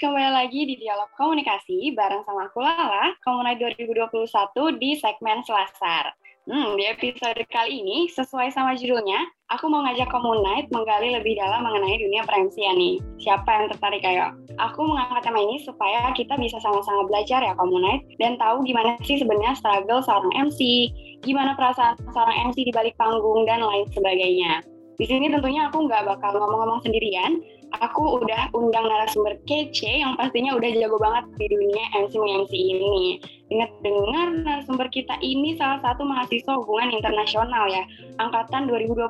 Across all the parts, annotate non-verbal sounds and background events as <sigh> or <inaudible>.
kembali lagi di Dialog Komunikasi bareng sama aku Lala, Komunai 2021 di segmen Selasar. Hmm, di episode kali ini, sesuai sama judulnya, aku mau ngajak Komunite menggali lebih dalam mengenai dunia per-MC-an nih. Siapa yang tertarik ayo? Aku mengangkat tema ini supaya kita bisa sama-sama belajar ya Komunite, dan tahu gimana sih sebenarnya struggle seorang MC, gimana perasaan seorang MC di balik panggung, dan lain sebagainya. Di sini tentunya aku nggak bakal ngomong-ngomong sendirian, aku udah undang narasumber kece yang pastinya udah jago banget di dunia MC-MC ini. Dengar-dengar narasumber kita ini salah satu mahasiswa hubungan internasional ya, angkatan 2020.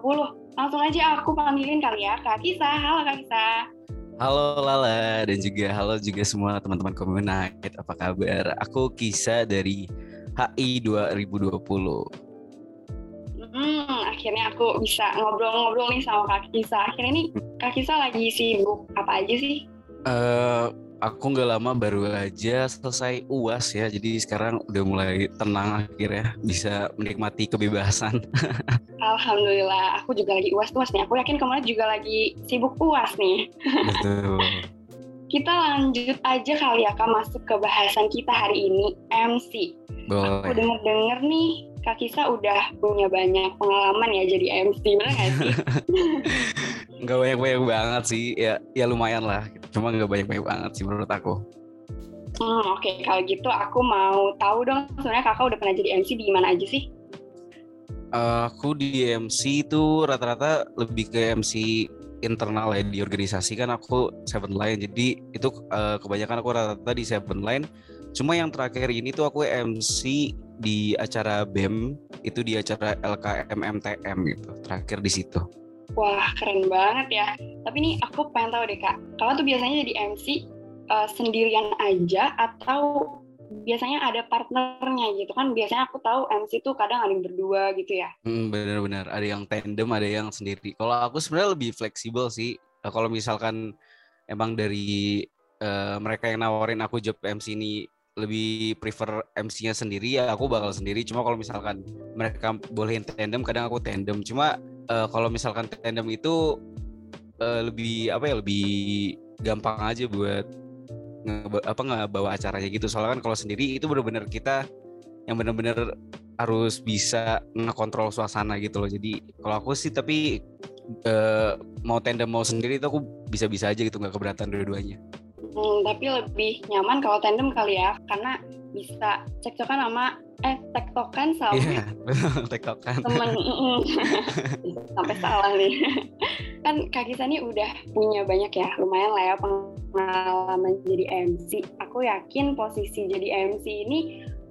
Langsung aja aku panggilin kali ya, Kak Kisa. Halo Kak Kisa. Halo Lala dan juga halo juga semua teman-teman Communite. Apa kabar? Aku Kisa dari HI 2020 hmm, akhirnya aku bisa ngobrol-ngobrol nih sama Kak Kisa. Akhirnya nih Kak Kisa lagi sibuk apa aja sih? Uh, aku nggak lama baru aja selesai uas ya, jadi sekarang udah mulai tenang akhirnya bisa menikmati kebebasan. <laughs> Alhamdulillah, aku juga lagi uas tuas nih. Aku yakin kemarin juga lagi sibuk uas nih. Betul. kita lanjut aja kali ya kak masuk ke bahasan kita hari ini MC. Boleh. Aku denger-denger nih Kak Kisa udah punya banyak pengalaman ya jadi MC, benar nggak sih? <laughs> nggak banyak-banyak banget sih, ya ya lumayan lah. Cuma nggak banyak-banyak banget sih menurut aku. Hmm, Oke, okay. kalau gitu aku mau tahu dong sebenarnya kakak udah pernah jadi MC di mana aja sih? Uh, aku di MC itu rata-rata lebih ke MC internal ya di organisasi kan aku Seven Line jadi itu uh, kebanyakan aku rata-rata di Seven Line cuma yang terakhir ini tuh aku MC di acara BEM itu di acara LKMMTM gitu terakhir di situ. Wah keren banget ya. Tapi nih aku pengen tahu deh kak. Kalau tuh biasanya jadi MC uh, eh, sendirian aja atau biasanya ada partnernya gitu? Kan biasanya aku tahu MC tuh kadang ada yang berdua gitu ya. Hmm, benar-benar ada yang tandem ada yang sendiri. Kalau aku sebenarnya lebih fleksibel sih. Kalau misalkan emang dari uh, mereka yang nawarin aku job MC ini lebih prefer MC-nya sendiri ya aku bakal sendiri. Cuma kalau misalkan mereka bolehin tandem kadang aku tandem. Cuma uh, kalau misalkan tandem itu uh, lebih apa ya lebih gampang aja buat nge, apa bawa acaranya gitu. Soalnya kan kalau sendiri itu benar-benar kita yang benar-benar harus bisa ngekontrol suasana gitu loh. Jadi kalau aku sih tapi uh, mau tandem mau sendiri itu aku bisa-bisa aja gitu nggak keberatan dua-duanya Hmm, tapi lebih nyaman kalau tandem kali ya, karena bisa cekcokan sama eh tektokan sama <laughs> yeah, tektokan. temen. <laughs> Sampai salah nih kan kak Kisa nih udah punya banyak ya lumayan lah ya pengalaman jadi MC aku yakin posisi jadi MC ini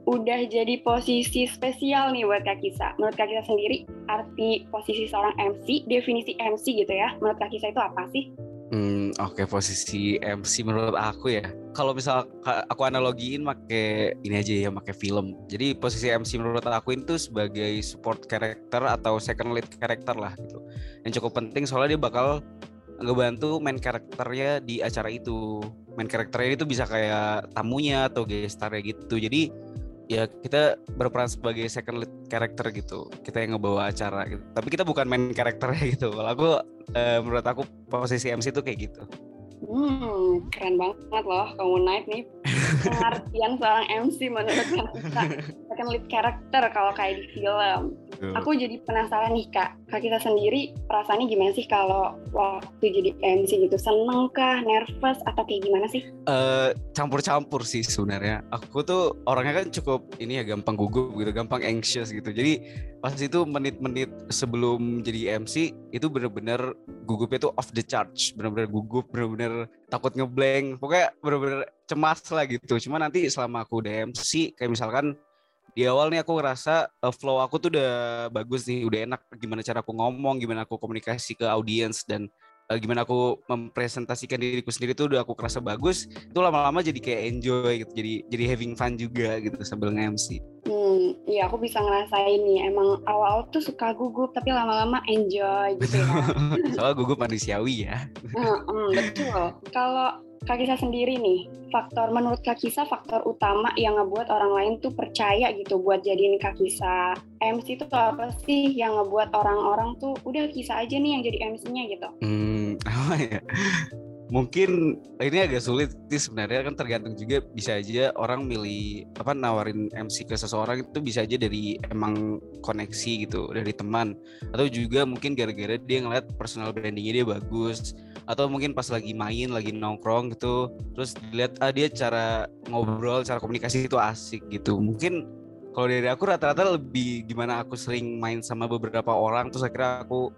udah jadi posisi spesial nih buat Kak Kisa. Menurut Kak Kisa sendiri, arti posisi seorang MC, definisi MC gitu ya, menurut Kak Kisa itu apa sih? Hmm, oke okay, posisi MC menurut aku ya. Kalau misal aku analogiin make ini aja ya, make film. Jadi posisi MC menurut aku itu sebagai support character atau second lead character lah gitu. Yang cukup penting soalnya dia bakal ngebantu main karakternya di acara itu. Main karakternya itu bisa kayak tamunya atau gestarnya gitu. Jadi ya kita berperan sebagai second lead character gitu. Kita yang ngebawa acara gitu. Tapi kita bukan main karakternya <laughs> gitu. Kalau aku uh, menurut aku posisi MC itu kayak gitu. Hmm, keren banget loh kamu naik nih <laughs> pengertian seorang MC menurut kita akan lead character kalau kayak di film. Aku jadi penasaran nih kak, kak kita sendiri perasaannya gimana sih kalau waktu jadi MC gitu? Seneng kah, nervous atau kayak gimana sih? Uh, campur-campur sih sebenarnya. Aku tuh orangnya kan cukup ini ya gampang gugup gitu, gampang anxious gitu. Jadi pas itu menit-menit sebelum jadi MC itu bener-bener gugupnya tuh off the charge bener-bener gugup bener-bener takut ngeblank pokoknya bener-bener cemas lah gitu cuma nanti selama aku udah MC kayak misalkan di awal nih aku ngerasa uh, flow aku tuh udah bagus nih udah enak gimana cara aku ngomong gimana aku komunikasi ke audiens dan uh, gimana aku mempresentasikan diriku sendiri tuh udah aku kerasa bagus itu lama-lama jadi kayak enjoy gitu jadi jadi having fun juga gitu sambil nge-MC Hmm, iya aku bisa ngerasain nih. Emang awal tuh suka gugup, tapi lama-lama enjoy gitu ya. <laughs> Soalnya gugup manusiawi ya. Hmm, hmm, betul. Kalau Kak Kisa sendiri nih, faktor menurut Kak Kisa faktor utama yang ngebuat orang lain tuh percaya gitu buat jadiin Kak Kisa MC itu apa sih yang ngebuat orang-orang tuh udah Kisa aja nih yang jadi MC-nya gitu? Hmm, apa <laughs> ya? mungkin ini agak sulit sih sebenarnya kan tergantung juga bisa aja orang milih apa nawarin MC ke seseorang itu bisa aja dari emang koneksi gitu dari teman atau juga mungkin gara-gara dia ngeliat personal brandingnya dia bagus atau mungkin pas lagi main lagi nongkrong gitu terus dilihat ah dia cara ngobrol cara komunikasi itu asik gitu. Mungkin kalau dari aku rata-rata lebih gimana aku sering main sama beberapa orang terus akhirnya aku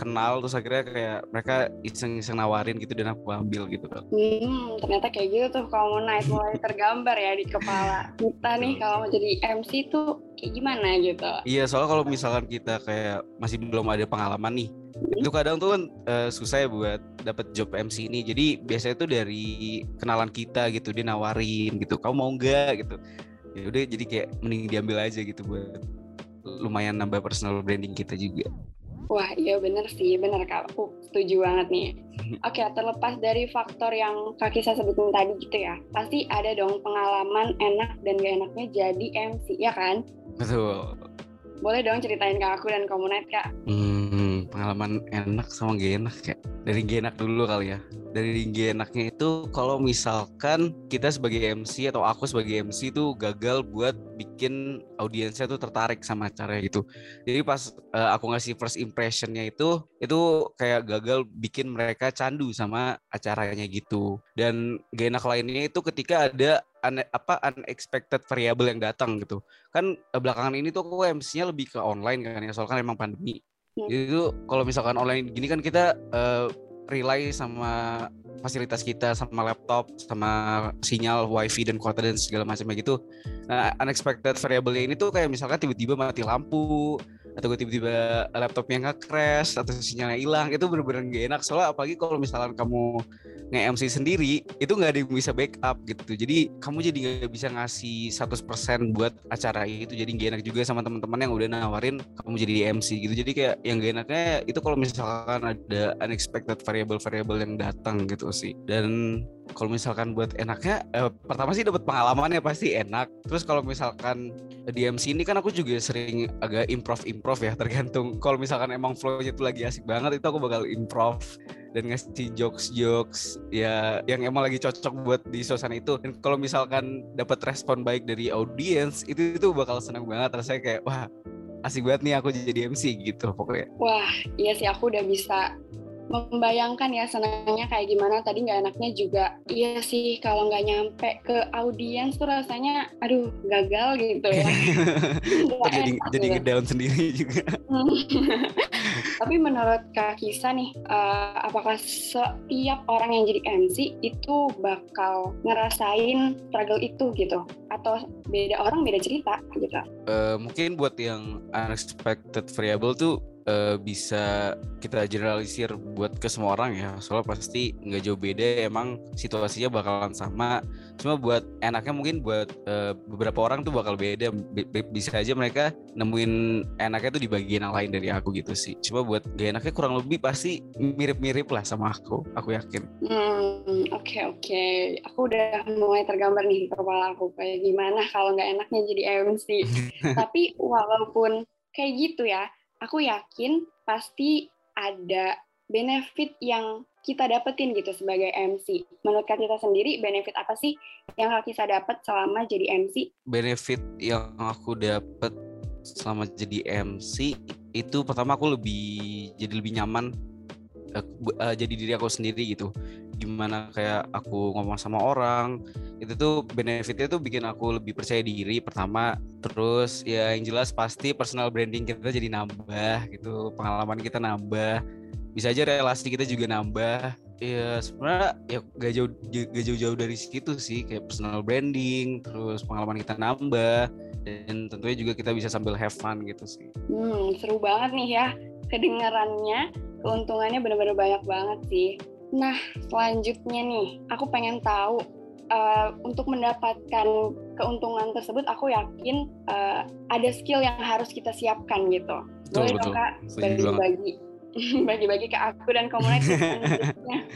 kenal terus akhirnya kayak mereka iseng-iseng nawarin gitu dan aku ambil gitu kan. Hmm, ternyata kayak gitu tuh kalau mau naik mulai tergambar ya di kepala kita nih kalau mau jadi MC tuh kayak gimana gitu. Iya, soalnya kalau misalkan kita kayak masih belum ada pengalaman nih, hmm. itu kadang tuh kan uh, susah ya buat dapet job MC ini. Jadi biasanya tuh dari kenalan kita gitu dia nawarin gitu, kamu mau nggak gitu. Ya udah jadi kayak mending diambil aja gitu buat lumayan nambah personal branding kita juga. Wah iya bener sih, bener kak. Aku setuju banget nih. Oke, terlepas dari faktor yang kaki saya sebutin tadi gitu ya, pasti ada dong pengalaman enak dan gak enaknya jadi MC, ya kan? Betul. Boleh dong ceritain ke aku dan komunitas kak. Hmm, pengalaman enak sama gak enak kayak dari gak enak dulu kali ya dari tinggi enaknya itu kalau misalkan kita sebagai MC atau aku sebagai MC itu gagal buat bikin audiensnya tuh tertarik sama acara gitu. Jadi pas uh, aku ngasih first impressionnya itu itu kayak gagal bikin mereka candu sama acaranya gitu. Dan gak enak lainnya itu ketika ada ane, apa unexpected variable yang datang gitu. Kan uh, belakangan ini tuh aku MC-nya lebih ke online kan ya soalnya kan emang pandemi. Hmm. Itu kalau misalkan online gini kan kita uh, rely sama fasilitas kita sama laptop sama sinyal wifi dan kuota dan segala macamnya gitu nah unexpected variable ini tuh kayak misalkan tiba-tiba mati lampu atau tiba-tiba laptopnya nggak crash atau sinyalnya hilang itu bener-bener gak enak. Soalnya apalagi kalau misalkan kamu nge-MC sendiri itu nggak ada yang bisa backup gitu. Jadi kamu jadi nggak bisa ngasih 100% buat acara itu. Jadi gak enak juga sama teman-teman yang udah nawarin kamu jadi MC gitu. Jadi kayak yang gak enaknya itu kalau misalkan ada unexpected variable-variable yang datang gitu sih. Dan kalau misalkan buat enaknya eh, pertama sih dapat pengalaman ya pasti enak. Terus kalau misalkan di MC ini kan aku juga sering agak improv improv ya tergantung. Kalau misalkan emang flownya itu lagi asik banget itu aku bakal improv dan ngasih jokes jokes ya yang emang lagi cocok buat di suasana itu. Dan kalau misalkan dapat respon baik dari audiens itu itu bakal senang banget. Rasanya kayak wah asik banget nih aku jadi MC gitu pokoknya. Wah iya sih aku udah bisa membayangkan ya senangnya kayak gimana. Tadi nggak enaknya juga. Iya sih kalau nggak nyampe ke audiens tuh rasanya aduh gagal gitu ya. <laughs> Jadi jadi gitu. ngedown sendiri juga. <laughs> Tapi menurut Kak Kisa nih uh, apakah setiap orang yang jadi MC itu bakal ngerasain struggle itu gitu? Atau beda orang beda cerita gitu? Uh, mungkin buat yang unexpected variable tuh uh, bisa kita generalisir buat ke semua orang ya. Soalnya pasti nggak jauh beda emang situasinya bakalan sama. Cuma buat enaknya mungkin buat uh, beberapa orang tuh bakal beda. Bisa aja mereka nemuin enaknya tuh di bagian yang lain dari aku gitu sih. Cuma buat gak enaknya kurang lebih pasti mirip-mirip lah sama aku aku yakin. Hmm oke okay, oke. Okay. aku udah mulai tergambar nih di kepala aku kayak gimana kalau nggak enaknya jadi MC <laughs> tapi walaupun kayak gitu ya aku yakin pasti ada benefit yang kita dapetin gitu sebagai MC. Menurut Kak Tita sendiri, benefit apa sih yang Kak Tita dapat selama jadi MC? Benefit yang aku dapat selama jadi MC itu pertama aku lebih jadi lebih nyaman uh, uh, jadi diri aku sendiri gitu. Gimana kayak aku ngomong sama orang, itu tuh benefitnya tuh bikin aku lebih percaya diri pertama terus ya yang jelas pasti personal branding kita jadi nambah gitu pengalaman kita nambah bisa aja relasi kita juga nambah. Ya sebenarnya ya gak jauh gak jauh-jauh dari situ sih kayak personal branding terus pengalaman kita nambah dan tentunya juga kita bisa sambil have fun gitu sih. Hmm seru banget nih ya kedengarannya keuntungannya benar-benar banyak banget sih nah selanjutnya nih aku pengen tahu uh, untuk mendapatkan keuntungan tersebut aku yakin uh, ada skill yang harus kita siapkan gitu. Boleh dong kak bagi-bagi <laughs> bagi-bagi ke aku dan komunitas.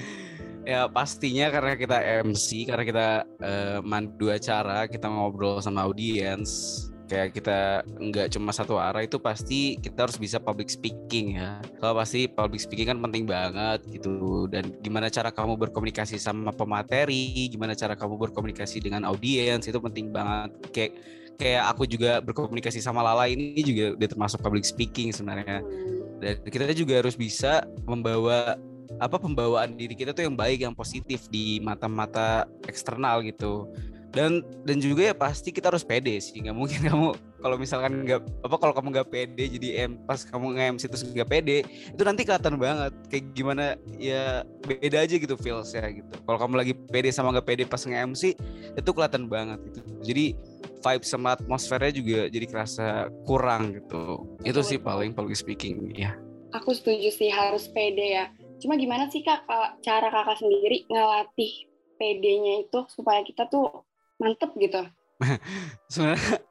<laughs> ya pastinya karena kita MC, karena kita uh, mandu acara, kita ngobrol sama audiens. Kayak kita nggak cuma satu arah itu pasti kita harus bisa public speaking ya. Kalau pasti public speaking kan penting banget gitu. Dan gimana cara kamu berkomunikasi sama pemateri gimana cara kamu berkomunikasi dengan audiens itu penting banget. Kayak kayak aku juga berkomunikasi sama Lala ini juga udah termasuk public speaking sebenarnya. Dan kita juga harus bisa membawa apa pembawaan diri kita tuh yang baik yang positif di mata-mata eksternal gitu dan dan juga ya pasti kita harus pede sih. Nggak mungkin <laughs> kamu kalau misalkan nggak apa kalau kamu nggak pede jadi em pas kamu nge-MC terus nggak pede itu nanti kelihatan banget kayak gimana ya beda aja gitu feels ya gitu. Kalau kamu lagi pede sama nggak pede pas nge-MC itu kelihatan banget gitu. Jadi vibe sama atmosfernya juga jadi kerasa kurang gitu. Itu sih paling public speaking ya Aku setuju sih harus pede ya. Cuma gimana sih kak cara kakak sendiri ngelatih pedenya itu supaya kita tuh mantep gitu? <laughs> sebenarnya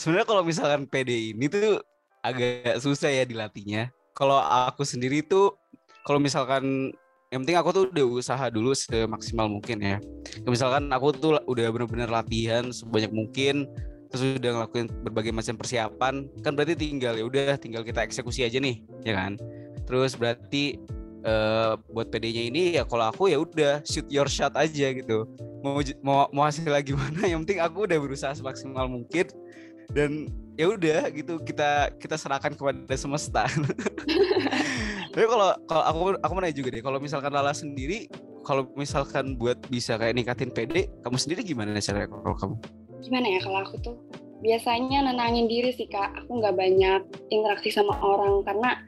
sebenarnya kalau misalkan PD ini tuh agak susah ya dilatihnya. Kalau aku sendiri tuh kalau misalkan yang penting aku tuh udah usaha dulu semaksimal mungkin ya. Misalkan aku tuh udah bener-bener latihan sebanyak mungkin terus udah ngelakuin berbagai macam persiapan kan berarti tinggal ya udah tinggal kita eksekusi aja nih ya kan terus berarti eh, buat PD-nya ini ya kalau aku ya udah shoot your shot aja gitu. Mau mau mau hasilnya gimana <laughs> yang penting aku udah berusaha semaksimal mungkin. Dan ya udah gitu kita kita serahkan kepada semesta. <laughs> Tapi kalau kalau aku aku mau juga deh kalau misalkan Lala sendiri kalau misalkan buat bisa kayak ningkatin PD kamu sendiri gimana caranya kalau kamu? Gimana ya kalau aku tuh? Biasanya nenangin diri sih kak. Aku nggak banyak interaksi sama orang karena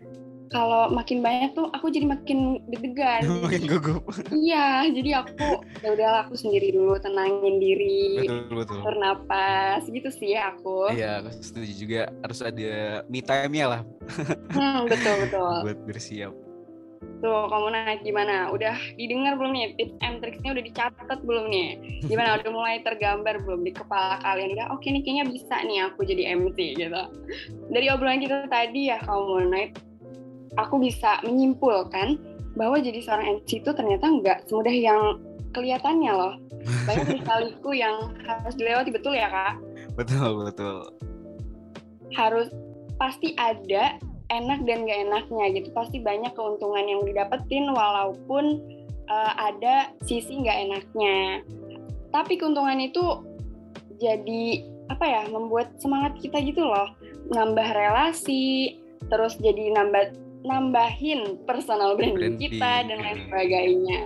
kalau makin banyak tuh aku jadi makin deg-degan. <laughs> makin gugup Iya, jadi aku ya udahlah aku sendiri dulu tenangin diri, betul betul atur napas gitu sih ya aku. Iya, aku setuju juga harus ada me time-nya lah <laughs> Hmm, betul betul. buat bersiap. Tuh, kamu naik gimana? Udah didengar belum nih? Tips and tricksnya udah dicatat belum nih? Gimana? Udah mulai tergambar belum di kepala kalian? Udah, oke nih kayaknya bisa nih aku jadi MC gitu. Dari obrolan kita tadi ya, kamu naik, aku bisa menyimpulkan bahwa jadi seorang MC itu ternyata nggak semudah yang kelihatannya loh. <laughs> Banyak sekaliku yang harus dilewati, betul ya kak? Betul, betul. harus pasti ada enak dan gak enaknya gitu pasti banyak keuntungan yang didapetin walaupun uh, ada sisi gak enaknya tapi keuntungan itu jadi apa ya membuat semangat kita gitu loh nambah relasi terus jadi nambah nambahin personal branding, Branding. kita dan lain sebagainya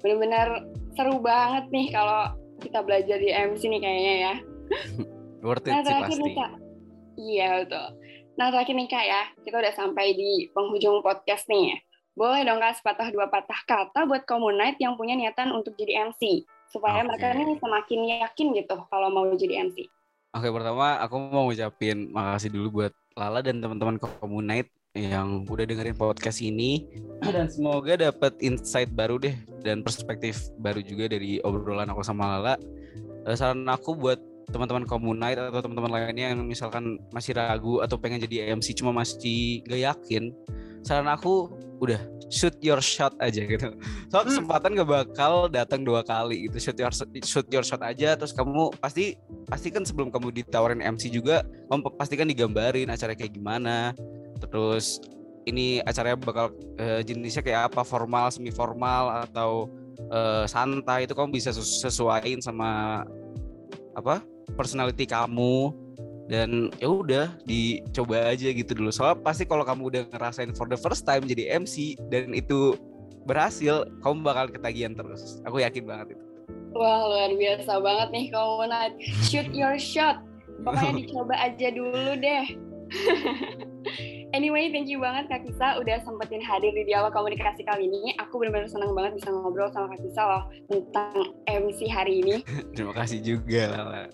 bener-bener seru banget nih kalau kita belajar di MC nih kayaknya ya <laughs> Worth Nah it sih terakhir pasti. nih iya betul. Nah terakhir nih kak ya, kita udah sampai di penghujung podcast nih. Boleh dong kak sepatah dua patah kata buat Komunite yang punya niatan untuk jadi MC. Supaya Oke. mereka nih semakin yakin gitu kalau mau jadi MC. Oke, pertama aku mau ngucapin makasih dulu buat Lala dan teman-teman Komunite yang udah dengerin podcast ini <clears throat> dan semoga dapat insight baru deh dan perspektif baru juga dari obrolan aku sama Lala. Eh, Saran aku buat teman-teman Komunite atau teman-teman lainnya yang misalkan masih ragu atau pengen jadi MC cuma masih gak yakin, saran aku udah shoot your shot aja gitu. <laughs> Soal kesempatan gak bakal datang dua kali gitu. Shoot your shoot your shot aja terus kamu pasti kan sebelum kamu ditawarin MC juga kamu pasti kan digambarin acara kayak gimana. Terus ini acaranya bakal eh, jenisnya kayak apa? Formal, semi formal atau eh, santai? Itu kamu bisa sesu- sesuaiin sama apa? Personality kamu. Dan ya udah dicoba aja gitu dulu. Soalnya pasti kalau kamu udah ngerasain for the first time jadi MC dan itu berhasil kamu bakal ketagihan terus. Aku yakin banget itu. Wah luar biasa banget nih Komunite. Shoot your shot. Pokoknya <laughs> dicoba aja dulu deh. <laughs> anyway, thank you banget Kak Kisa udah sempetin hadir di dialog komunikasi kali ini. Aku benar-benar senang banget bisa ngobrol sama Kak Kisa loh tentang MC hari ini. <laughs> terima kasih juga Lala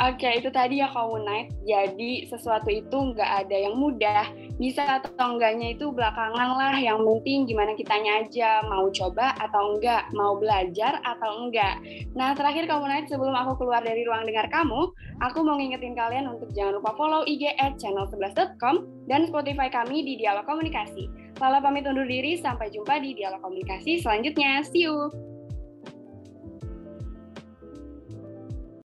Oke, itu tadi ya Komunite. Jadi sesuatu itu nggak ada yang mudah. Bisa atau enggaknya itu belakangan lah. Yang penting gimana kitanya aja. Mau coba atau enggak. Mau belajar atau enggak. Nah, terakhir Komunite sebelum aku keluar dari ruang dengar kamu, aku mau ngingetin kalian untuk jangan lupa follow IG at channel11.com dan Spotify kami di Dialog Komunikasi. Lala pamit undur diri, sampai jumpa di Dialog Komunikasi selanjutnya. See you!